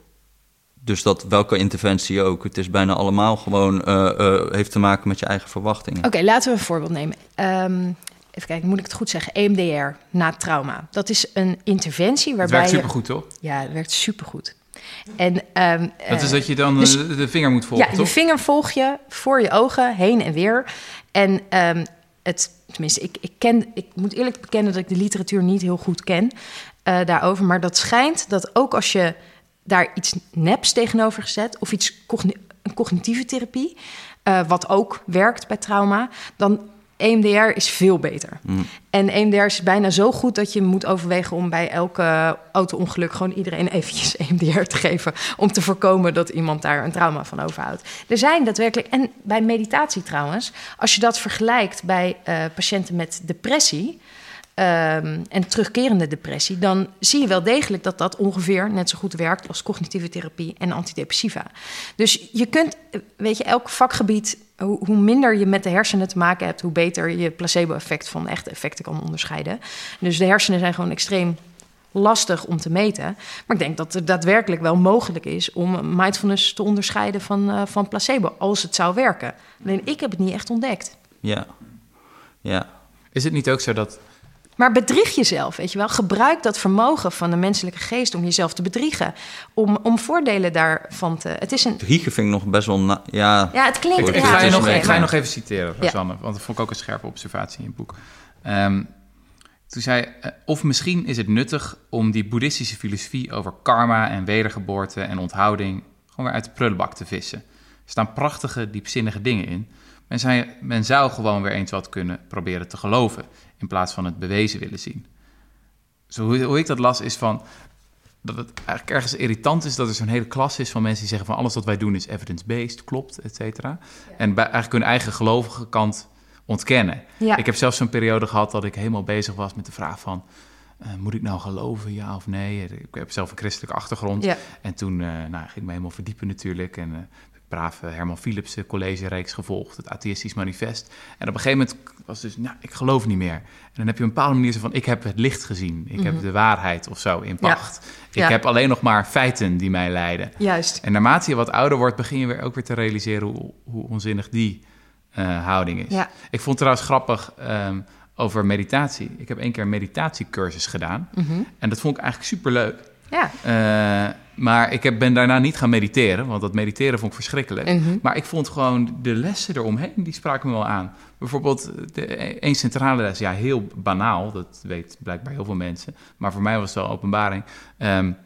Dus dat welke interventie ook... het is bijna allemaal gewoon... eh, eh, heeft te maken met je eigen verwachtingen. Oké, laten we een voorbeeld nemen. Ehm, even kijken, moet ik het goed zeggen? EMDR na trauma. Dat is een interventie Het waarbij werkt je... supergoed, toch? Ja, het werkt supergoed. En, ehm, Dat is eh, dat je dan dus- de vinger moet volgen, ja, je vinger volg je voor je ogen heen en weer. En ehm, het, tenminste, ik, ik, ken, ik moet eerlijk bekennen dat ik de literatuur niet heel goed ken eh, daarover. Maar dat schijnt dat ook als je daar iets neps tegenover gezet of iets een cognitieve therapie, eh, wat ook werkt bij trauma, dan EMDR is veel beter. En EMDR is bijna zo goed dat je moet overwegen om bij elke auto-ongeluk gewoon iedereen eventjes EMDR te geven. Om te voorkomen dat iemand daar een trauma van overhoudt. Er zijn daadwerkelijk, en bij meditatie trouwens, als je dat vergelijkt bij eh, patiënten met depressie. Ehm, en terugkerende depressie, dan zie je wel degelijk dat dat ongeveer net zo goed werkt als cognitieve therapie en antidepressiva. Dus je kunt, weet je, elk vakgebied, hoe, hoe minder je met de hersenen te maken hebt, hoe beter je placebo-effect van echte effecten kan onderscheiden. Dus de hersenen zijn gewoon extreem lastig om te meten. Maar ik denk dat het daadwerkelijk wel mogelijk is om mindfulness te onderscheiden van, eh, van placebo, als het zou werken. Alleen ik heb het niet echt ontdekt. Ja, ja. Is het niet ook zo dat... Maar bedrieg jezelf, weet je wel. Gebruik dat vermogen van de menselijke geest om jezelf te bedriegen. Om, om voordelen daarvan te... Het is een... Driegen vind ik nog best wel... na- ja, Ja, het klinkt... Ik, ga, je nog, ik ga je nog even citeren, Ja. Rosanne, want dat vond ik ook een scherpe observatie in het boek. Ehm, Toen zei uh, of misschien is het nuttig om die boeddhistische filosofie over karma en wedergeboorte en onthouding gewoon weer uit de prullenbak te vissen. Er staan prachtige, diepzinnige dingen in. Men, zei, men zou gewoon weer eens wat kunnen proberen te geloven in plaats van het bewezen willen zien. Zo hoe, hoe ik dat las is van dat het eigenlijk ergens irritant is dat er zo'n hele klas is van mensen die zeggen van alles wat wij doen is evidence-based, klopt, et cetera. En bij eigenlijk hun eigen gelovige kant ontkennen. Ja. Ik heb zelfs zo'n periode gehad dat ik helemaal bezig was met de vraag van... uh, moet ik nou geloven, ja of nee? Ik heb zelf een christelijke achtergrond. Ja. En toen uh, nou, ging ik me helemaal verdiepen natuurlijk. En uh, braaf Herman Philipsen college-reeks gevolgd, het Atheïstisch Manifest. En op een gegeven moment was dus, nou, ik geloof niet meer. En dan heb je een bepaalde manier van, ik heb het licht gezien. Ik mm -hmm. heb de waarheid of zo in pacht. Ja. Ik Ja. heb alleen nog maar feiten die mij leiden. Juist. En naarmate je wat ouder wordt, begin je weer ook weer te realiseren hoe, hoe onzinnig die uh, houding is. Ja. Ik vond trouwens grappig um, over meditatie. Ik heb één keer een meditatiecursus gedaan. Mm -hmm. En dat vond ik eigenlijk superleuk. Ja. Uh, maar ik heb, ben daarna niet gaan mediteren, want dat mediteren vond ik verschrikkelijk. Mm -hmm. Maar ik vond gewoon de lessen eromheen, die spraken me wel aan. Bijvoorbeeld de, een centrale les, ja, heel banaal, dat weet blijkbaar heel veel mensen. Maar voor mij was het wel openbaring. Um,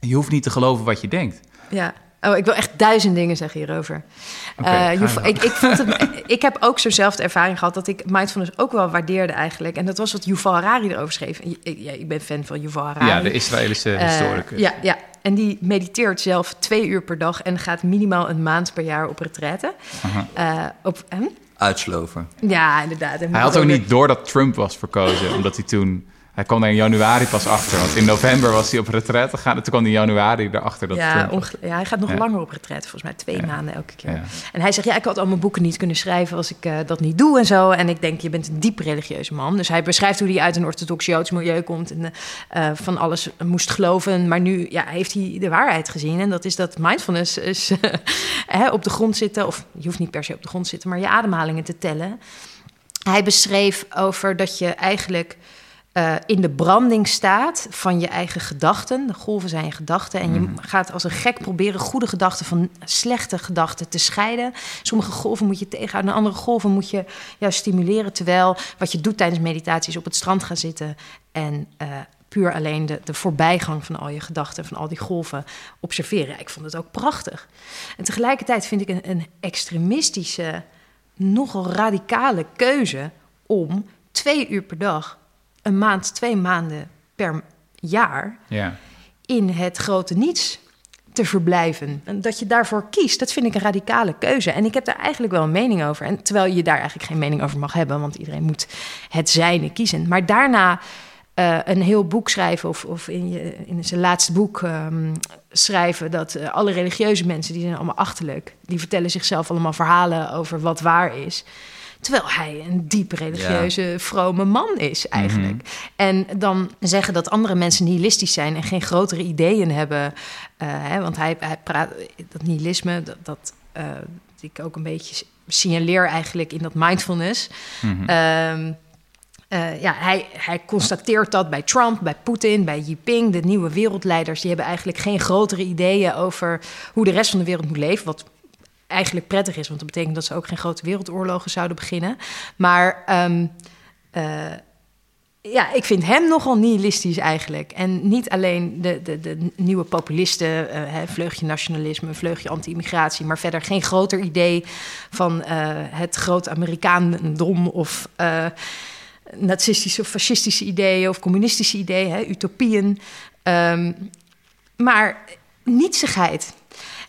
je hoeft niet te geloven wat je denkt. Ja. Oh, ik wil echt duizend dingen zeggen hierover. Okay, uh, ik, ik, vond het, ik heb ook zo'nzelfde ervaring gehad dat ik mindfulness ook wel waardeerde eigenlijk. En dat was wat Yuval Harari erover schreef. Ik, ik, ik ben fan van Yuval Harari. Ja, de Israëlische uh, historicus. Ja, ja, en die mediteert zelf twee uur per dag en gaat minimaal een maand per jaar op retraite. Uh, op, hm? Uitsloven. Ja, inderdaad. Hij had ook niet door dat Trump was verkozen, omdat hij toen... Hij kwam daar in januari pas achter. Want in november was hij op retraite gegaan. En toen kwam in januari erachter dat ja, Trump... ja, hij gaat nog Ja. langer op retraite. Volgens mij twee Ja. maanden elke keer. Ja. En hij zegt, ja, ik had al mijn boeken niet kunnen schrijven... als ik eh, dat niet doe en zo. En ik denk, je bent een diep religieuze man. Dus hij beschrijft hoe hij uit een orthodox Joods milieu komt... en eh, eh, van alles moest geloven. Maar nu ja, heeft hij de waarheid gezien. En dat is dat mindfulness is hè, op de grond zitten... of je hoeft niet per se op de grond te zitten... maar je ademhalingen te tellen. Hij beschreef over dat je eigenlijk... Uh, in de branding staat van je eigen gedachten. De golven zijn je gedachten. En je Mhm. gaat als een gek proberen goede gedachten van slechte gedachten te scheiden. Sommige golven moet je tegenhouden, en andere golven moet je juist stimuleren. Terwijl wat je doet tijdens meditatie is op het strand gaan zitten en uh, puur alleen de, de voorbijgang van al je gedachten, van al die golven observeren. Ik vond het ook prachtig. En tegelijkertijd vind ik een, een extremistische, nogal radicale keuze om twee uur per dag een maand, twee maanden per jaar Ja. in het grote niets te verblijven. En dat je daarvoor kiest, dat vind ik een radicale keuze. En ik heb daar eigenlijk wel een mening over. En terwijl je daar eigenlijk geen mening over mag hebben, want iedereen moet het zijne kiezen. Maar daarna uh, een heel boek schrijven, of, of in, je, in zijn laatste boek um, schrijven dat uh, alle religieuze mensen, die zijn allemaal achterlijk. Die vertellen zichzelf allemaal verhalen over wat waar is. Terwijl hij een diep religieuze, ja. vrome man is eigenlijk. Mm -hmm. En dan zeggen dat andere mensen nihilistisch zijn en geen grotere ideeën hebben. Uh, hè, want hij, hij praat, dat nihilisme, dat, dat uh, ik ook een beetje signaleer eigenlijk in dat mindfulness. Mm -hmm. um, uh, ja, hij, hij constateert dat bij Trump, bij Poetin, bij Jinping, de nieuwe wereldleiders. Die hebben eigenlijk geen grotere ideeën over hoe de rest van de wereld moet leven. Wat eigenlijk prettig is, want dat betekent dat ze ook geen grote wereldoorlogen zouden beginnen. Maar um, uh, ja, ik vind hem nogal nihilistisch eigenlijk. En niet alleen de, de, de nieuwe populisten, hè, vleugje nationalisme, vleugje anti-immigratie, maar verder geen groter idee van uh, het groot Amerikaandom of nazistische of fascistische ideeën of communistische ideeën, utopieën. Um, maar nietsigheid.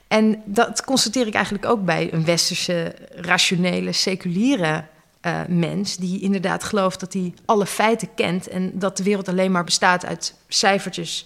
En dat constateer ik eigenlijk ook bij een westerse, rationele, seculiere uh, mens. Die inderdaad gelooft dat hij alle feiten kent. En dat de wereld alleen maar bestaat uit cijfertjes.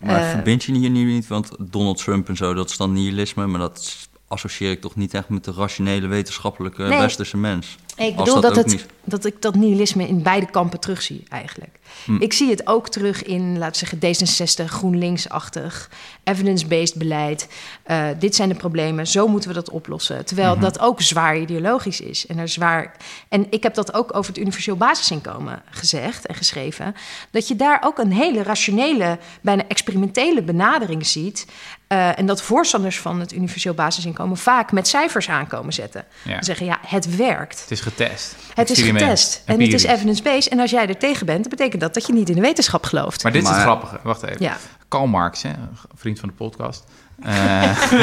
Maar uh, verbind je hier nu niet? Want Donald Trump en zo, dat is dan nihilisme. Maar dat associeer ik toch niet echt met de rationele, wetenschappelijke nee. westerse mens. Ik bedoel dat, dat, het, dat ik dat nihilisme in beide kampen terugzie eigenlijk. Hm. Ik zie het ook terug in, laten we zeggen, D66, GroenLinks-achtig, evidence-based beleid. Uh, dit zijn de problemen, zo moeten we dat oplossen. Terwijl mm -hmm. dat ook zwaar ideologisch is. En, er zwaar... en ik heb dat ook over het universeel basisinkomen gezegd en geschreven. Dat je daar ook een hele rationele, bijna experimentele benadering ziet. Uh, en dat voorstanders van het universeel basisinkomen vaak met cijfers aankomen zetten. Ja. Zeggen, ja, het werkt. Het is getest. Het is getest en het is evidence-based. En als jij er tegen bent, dan betekent dat dat je niet in de wetenschap gelooft. Maar dit is het grappige. Wacht even. Ja. Karl Marx, hè, vriend van de podcast. eh,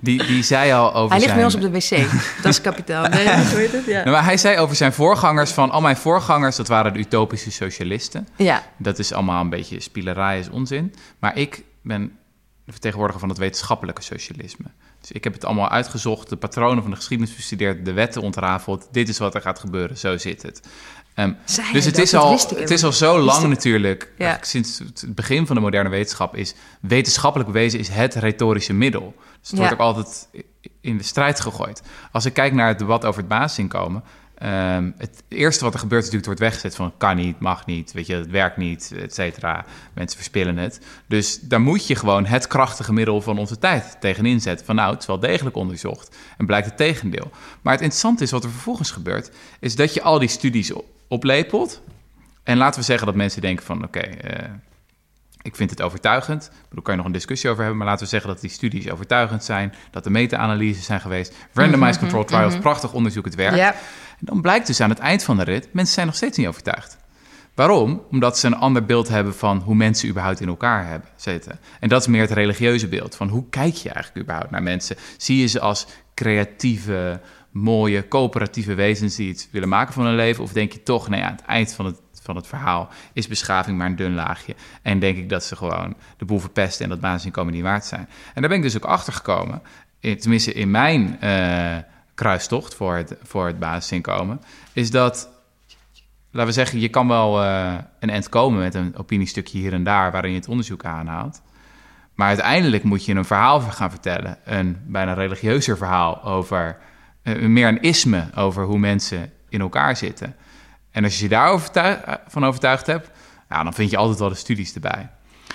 die, die zei al over Hij ligt zijn... bij ons op de wc. Dat is kapitaal. Nee, hoe heet het? Ja. Nou, maar hij zei over zijn voorgangers van... al mijn voorgangers, dat waren de utopische socialisten. ja. Dat is allemaal een beetje spielerij, is onzin. Maar ik ben de vertegenwoordiger van het wetenschappelijke socialisme. Dus ik heb het allemaal uitgezocht, de patronen van de geschiedenis bestudeerd... de wetten ontrafeld. Dit is wat er gaat gebeuren, zo zit het. Ehm, dus het dat? is, Dat al, het is al zo lang ik- natuurlijk, Ja. sinds het begin van de moderne wetenschap, is wetenschappelijk bewezen is het retorische middel. Dus het Ja. wordt ook altijd in de strijd gegooid. Als ik kijk naar het debat over het basisinkomen, ehm, het eerste wat er gebeurt is natuurlijk, het wordt weggezet van kan niet, mag niet, weet je, het werkt niet, et cetera. Mensen verspillen het. Dus daar moet je gewoon het krachtige middel van onze tijd tegenin zetten. Van nou, het is wel degelijk onderzocht en blijkt het tegendeel. Maar het interessante is wat er vervolgens gebeurt, is dat je al die studies op- oplepelt. En laten we zeggen dat mensen denken van oké, eh, ik vind het overtuigend. Daar kan je nog een discussie over hebben, maar laten we zeggen dat die studies overtuigend zijn, dat de meta-analyses zijn geweest, randomized control trials, prachtig onderzoek, het werkt. En dan blijkt dus aan het eind van de rit, mensen zijn nog steeds niet overtuigd. Waarom? Omdat ze een ander beeld hebben van hoe mensen überhaupt in elkaar hebben zitten. En dat is meer het religieuze beeld van hoe kijk je eigenlijk überhaupt naar mensen? Zie je ze als creatieve, mooie, coöperatieve wezens die iets willen maken van hun leven? Of denk je toch, nee, aan het eind van het, van het verhaal is beschaving maar een dun laagje. En denk ik dat ze gewoon de boel verpesten en dat basisinkomen niet waard zijn. En daar ben ik dus ook achter gekomen, in- tenminste in mijn eh, kruistocht voor het, voor het basisinkomen, is dat laten we zeggen, je kan wel eh, een end komen met een opiniestukje hier en daar waarin je het onderzoek aanhaalt. Maar uiteindelijk moet je een verhaal gaan vertellen, een bijna religieuzer verhaal over, eh, meer een isme over hoe mensen in elkaar zitten. En als je je daar eh, van overtuigd hebt, ja, dan vind je altijd wel de studies erbij.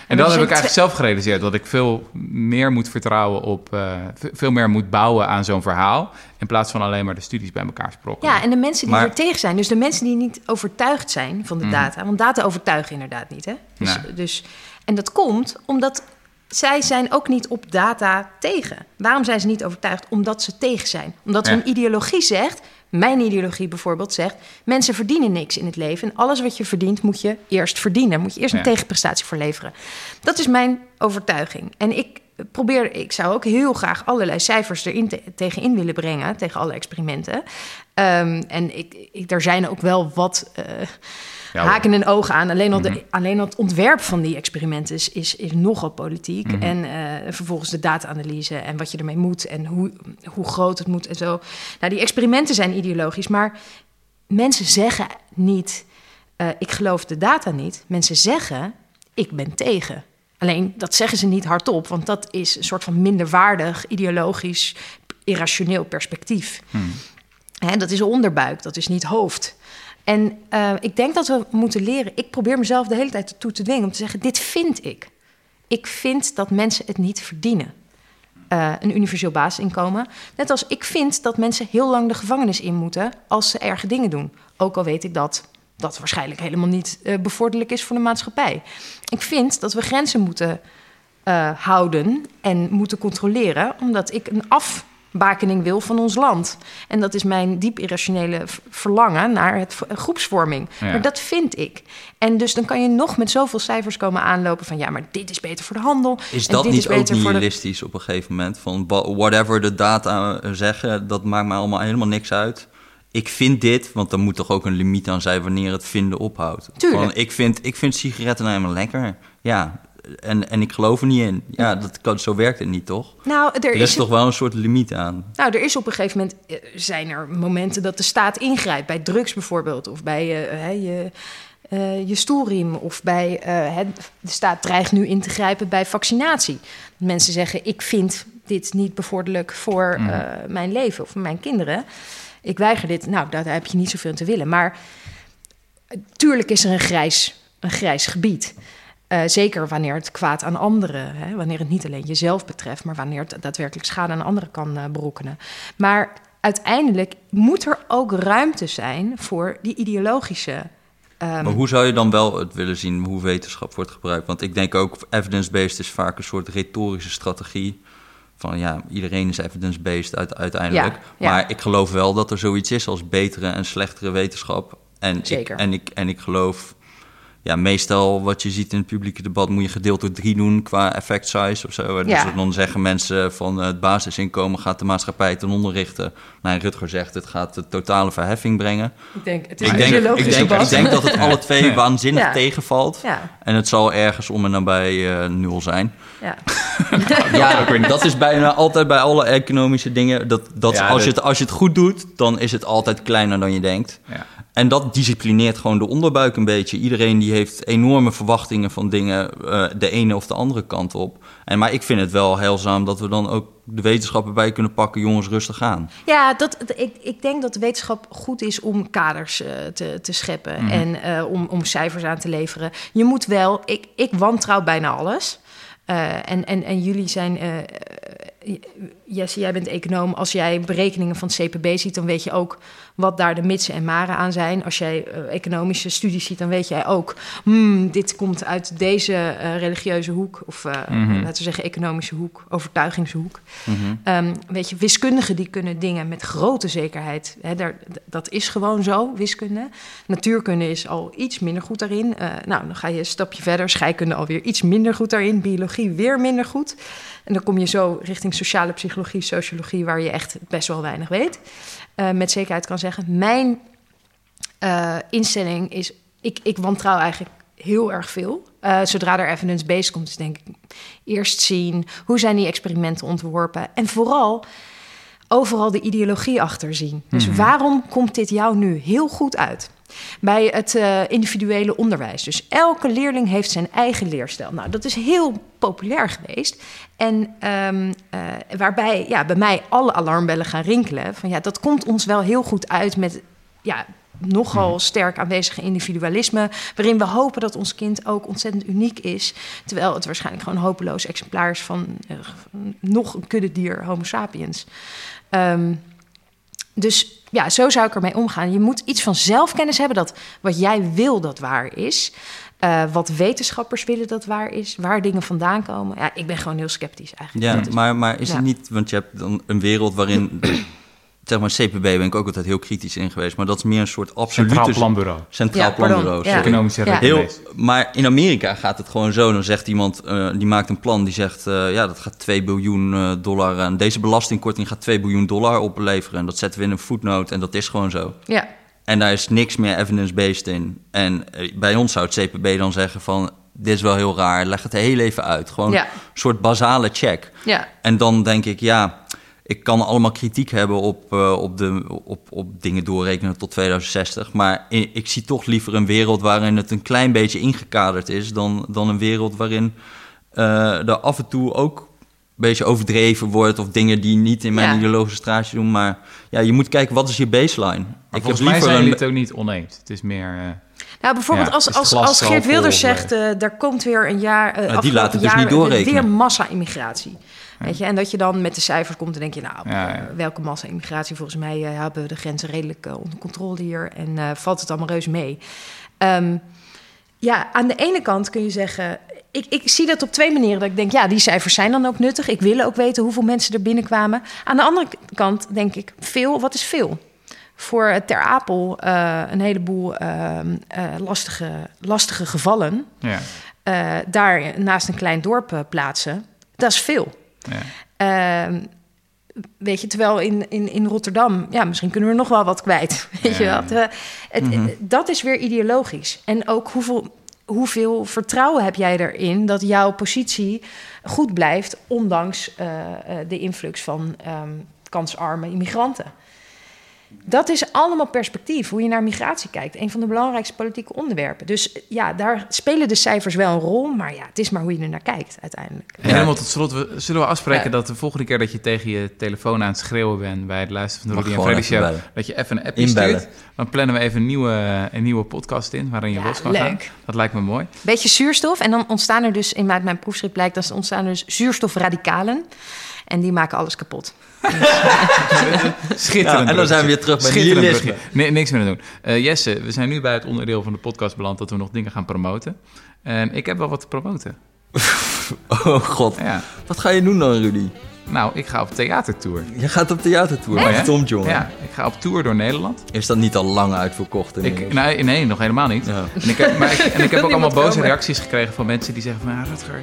En dat heb zijn ik eigenlijk zelf gerealiseerd, dat ik veel meer moet vertrouwen op, eh, ve- veel meer moet bouwen aan zo'n verhaal, in plaats van alleen maar de studies bij elkaar sprokkelen. Ja, en de mensen die Maar- er tegen zijn, dus de mensen die niet overtuigd zijn van de Mhm. data, want data overtuigen inderdaad niet, hè? Dus, Nee. dus, en dat komt omdat zij zijn ook niet op data tegen. Waarom zijn ze niet overtuigd? Omdat ze tegen zijn. Omdat Ja. hun ideologie zegt, mijn ideologie bijvoorbeeld zegt, mensen verdienen niks in het leven en alles wat je verdient moet je eerst verdienen, moet je eerst een Ja. tegenprestatie voor leveren. Dat is mijn overtuiging. En ik probeer, ik zou ook heel graag allerlei cijfers erin te- tegenin willen brengen, tegen alle experimenten. Ehm, en ik, ik, er zijn ook wel wat eh, Ja, haken en ogen aan. Alleen al, de, Mhm. alleen al het ontwerp van die experimenten is, is, is nogal politiek. Mhm. En eh, vervolgens de data-analyse en wat je ermee moet en hoe, hoe groot het moet en zo. Nou, die experimenten zijn ideologisch, maar mensen zeggen niet: eh, ik geloof de data niet. Mensen zeggen: ik ben tegen. Alleen dat zeggen ze niet hardop, want dat is een soort van minderwaardig, ideologisch, irrationeel perspectief. Hmm. Hè, dat is onderbuik, dat is niet hoofd. En eh, ik denk dat we moeten leren. Ik probeer mezelf de hele tijd toe te dwingen om te zeggen: dit vind ik. Ik vind dat mensen het niet verdienen. Eh, een universeel basisinkomen. Net als ik vind dat mensen heel lang de gevangenis in moeten als ze erge dingen doen. Ook al weet ik dat dat waarschijnlijk helemaal niet eh, bevorderlijk is voor de maatschappij. Ik vind dat we grenzen moeten houden en moeten controleren, omdat ik een afbakening wil van ons land. En dat is mijn diep irrationele verlangen naar het groepsvorming. Ja. Maar dat vind ik. En dus dan kan je nog met zoveel cijfers komen aanlopen van ja, maar dit is beter voor de handel. Is en dat dit niet is ook voor de- nihilistisch op een gegeven moment? Van whatever de data zeggen, dat maakt mij allemaal helemaal niks uit. Ik vind dit, want er moet toch ook een limiet aan zijn wanneer het vinden ophoudt. Tuurlijk. Van, ik, vind, ik vind sigaretten nou helemaal lekker. Ja, en, en ik geloof er niet in. Ja, dat kan, zo werkt het niet, toch? Nou, er Er is, is toch wel een soort limiet aan. Nou, er is op een gegeven moment eh, zijn er momenten dat de staat ingrijpt bij drugs bijvoorbeeld, of bij eh, je, eh, je stoelriem, of bij de staat dreigt nu in te grijpen bij vaccinatie. Mensen zeggen: ik vind dit niet bevorderlijk voor eh, mijn leven of voor mijn kinderen. Ik weiger dit. Nou, daar heb je niet zoveel te willen. Maar tuurlijk is er een grijs, een grijs gebied. Eh, zeker wanneer het kwaad aan anderen, hè, wanneer het niet alleen jezelf betreft, maar wanneer het daadwerkelijk schade aan anderen kan eh, berokkenen. Maar uiteindelijk moet er ook ruimte zijn voor die ideologische. ehm, Maar hoe zou je dan wel het willen zien hoe wetenschap wordt gebruikt? Want ik denk ook, evidence-based is vaak een soort retorische strategie. van ja, iedereen is evidence-based uit, uiteindelijk. Ja, ja. Maar ik geloof wel dat er zoiets is als betere en slechtere wetenschap. En Zeker. Ik, en, ik, en ik geloof, ja, meestal wat je ziet in het publieke debat moet je gedeeld door drie doen qua effect size of zo. Dus Ja. dan zeggen mensen van eh, het basisinkomen gaat de maatschappij ten onder richten. Nou, Rutger zegt het gaat de totale verheffing brengen. Ik denk, het Ik denk, ik, denk, ik denk dat het alle twee waanzinnig Ja. tegenvalt. Ja, En het zal ergens om en nabij eh, nul zijn. ja. Ja, dat is bijna altijd bij alle economische dingen. Dat, dat Ja, als, je het, als je het goed doet, dan is het altijd kleiner dan je denkt. Ja. En dat disciplineert gewoon de onderbuik een beetje. Iedereen die heeft enorme verwachtingen van dingen eh, de ene of de andere kant op. En, maar ik vind het wel heilzaam dat we dan ook de wetenschappen bij kunnen pakken. Jongens, rustig aan. Ja, dat, ik, ik denk dat de wetenschap goed is om kaders eh, te, te scheppen Mhm. en eh, om, om cijfers aan te leveren. Je moet wel, ik, ik wantrouw bijna alles. En, en, en jullie zijn, Jesse, jij bent econoom. Als jij berekeningen van het CPB ziet, dan weet je ook wat daar de mitsen en maren aan zijn. Als jij eh, economische studies ziet, dan weet jij ook, hmm, dit komt uit deze eh, religieuze hoek, of eh, Mhm. laten we zeggen economische hoek, overtuigingshoek. Ehm, weet je, wiskundigen die kunnen dingen met grote zekerheid. Hè, daar, dat is gewoon zo, wiskunde. Natuurkunde is al iets minder goed daarin. Nou, dan ga je een stapje verder. Scheikunde alweer iets minder goed daarin. Biologie weer minder goed. En dan kom je zo richting sociale psychologie, sociologie, waar je echt best wel weinig weet. Eh, met zekerheid kan zeggen. Mijn eh, instelling is. Ik, ik wantrouw eigenlijk heel erg veel. Eh, zodra er evidence-based komt, is denk ik eerst zien hoe zijn die experimenten ontworpen. En vooral overal de ideologie achter zien. Dus waarom komt dit jou nu heel goed uit? Bij het eh, individuele onderwijs. Dus elke leerling heeft zijn eigen leerstijl. Nou, dat is heel populair geweest. En ehm, eh, waarbij ja, bij mij alle alarmbellen gaan rinkelen. Van ja, dat komt ons wel heel goed uit met ja, nogal sterk aanwezige individualisme. Waarin we hopen dat ons kind ook ontzettend uniek is. Terwijl het waarschijnlijk gewoon hopeloos exemplaar is van eh, nog een kuddedier, Homo sapiens. Ehm, dus ja, zo zou ik ermee omgaan. Je moet iets van zelfkennis hebben dat wat jij wil dat waar is. Eh, wat wetenschappers willen dat waar is. Waar dingen vandaan komen. Ja, ik ben gewoon heel sceptisch eigenlijk. Ja, maar, maar is ja. het niet... Want je hebt dan een wereld waarin... zeg maar, CPB ben ik ook altijd heel kritisch in geweest. Maar dat is meer een soort absolute... Centraal Planbureau. Centraal Ja. Planbureau. Ja. Economische Ja. Heel, maar in Amerika gaat het gewoon zo. Dan zegt iemand, eh, die maakt een plan, die zegt... eh, ja, dat gaat 2 biljoen eh, dollar aan. Deze belastingkorting gaat 2 biljoen dollar opleveren. En dat zetten we in een footnote en dat is gewoon zo. Ja, En daar is niks meer evidence-based in. En bij ons zou het CPB dan zeggen van... dit is wel heel raar, leg het heel even uit. Gewoon Ja. een soort basale check. ja. En dan denk ik, ja, ik kan allemaal kritiek hebben op, eh, op, de, op, op dingen doorrekenen tot 2060. Maar ik zie toch liever een wereld waarin het een klein beetje ingekaderd is... dan, dan een wereld waarin eh, er af en toe ook een beetje overdreven wordt... of dingen die niet in mijn Ja. ideologische straatje doen. Maar ja, je moet kijken, wat is je baseline? Maar volgens mij zijn jullie het ook niet oneens. Het is meer... eh, Nou, bijvoorbeeld Ja, als, als, als Geert Wilders zegt... eh daar komt weer een jaar... eh, die het dus jaar, niet doorrekenen. Weer massa-immigratie. Weet je? En dat je dan met de cijfers komt en denk je... nou, eh, welke massa-immigratie? Volgens mij eh, hebben we de grenzen redelijk eh, onder controle hier... en valt het allemaal reus mee. Ehm, ja, aan de ene kant kun je zeggen... Ik, ik zie dat op twee manieren. Dat ik denk, ja, die cijfers zijn dan ook nuttig. Ik wil ook weten hoeveel mensen er binnenkwamen. Aan de andere kant denk ik, veel, wat is veel? Voor Ter Apel een heleboel ehm, eh, lastige, lastige gevallen. ja, daar naast een klein dorp plaatsen. Dat is veel. Ja. Ehm, weet je, terwijl in, in, in Rotterdam, ja, misschien kunnen we nog wel wat kwijt. Weet je Ja. wat? Eh, het, Dat is weer ideologisch. En ook hoeveel, hoeveel vertrouwen heb jij erin dat jouw positie goed blijft, ondanks eh, eh, de influx van ehm, kansarme immigranten? Dat is allemaal perspectief, hoe je naar migratie kijkt. Een van de belangrijkste politieke onderwerpen. Dus eh, ja, daar spelen de cijfers wel een rol. Maar ja, het is maar hoe je er naar kijkt uiteindelijk. En helemaal tot slot, we, zullen we afspreken Ja. dat de volgende keer dat je tegen je telefoon aan het schreeuwen bent bij het luisteren van de Rudy en Freddy Show, bellen. dat je even een appje Inbellen. stuurt. Dan plannen we even een nieuwe, een nieuwe podcast in waarin je Ja, los kan gaan. leuk. Dat lijkt me mooi. Beetje zuurstof. En dan ontstaan er dus, in mijn, mijn proefschrift blijkt, dat er ontstaan er dus zuurstofradicalen. En die maken alles kapot. Schitterend. Ja, en dan zijn we weer terug bij nihilisme. Nee, niks meer aan doen. Eh, Jesse, we zijn nu bij het onderdeel van de podcast beland dat we nog dingen gaan promoten. En ik heb wel wat te promoten. Oh god, Ja. wat ga je doen dan, Rudy? Nou, ik ga op theatertour. Je gaat op theatertour met? Tom Jongen. Ja, ik ga op tour door Nederland. Is dat niet al lang uitverkocht? Ik, nee, nee, nog helemaal niet. Ja. En ik heb, maar ik, en ik heb ook allemaal boze komen. reacties gekregen van mensen die zeggen van... Ja, Rutger,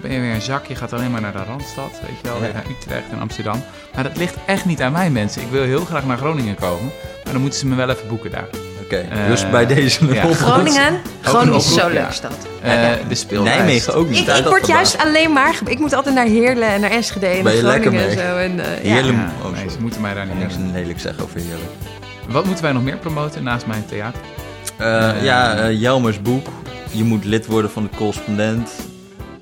ben je weer een zak. Je gaat alleen maar naar de Randstad, weet je wel. Weer naar Utrecht en Amsterdam. Maar dat ligt echt niet aan mij, mensen. Ik wil heel graag naar Groningen komen. Maar dan moeten ze me wel even boeken daar. Oké, Eh, dus bij deze ja. oproep. Groningen? Groningen is zo'n ja. leuke stad. Eh, de speellijst. Nijmegen ook niet. Ik, word juist alleen maar... Ik moet altijd naar Heerlen en naar Enschede en Ben je Groningen en mee? zo. En, eh, me. ja. Oh, nee, ze moeten mij daar niet Niks lelijk zeggen over heerlijk. Wat moeten wij nog meer promoten naast mijn theater? Eh, ja, eh, Jelmers boek. Je moet lid worden van de correspondent.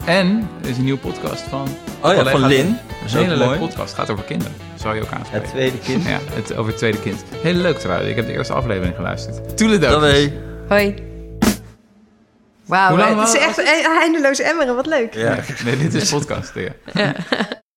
En er is een nieuwe podcast van... Oh ja, van Lin. Dat Een hele leuke podcast. gaat over kinderen. Zal je ook aanspreken. Het tweede kind. Ja, het, over het tweede kind. Heel leuk trouwens. Ik heb de eerste aflevering geluisterd. Toeledoki. Dat weet Hoi. Wauw, Hoe lang het is echt eindeloos emmeren. Wat leuk. Ja. Nee, dit is podcast. Ja.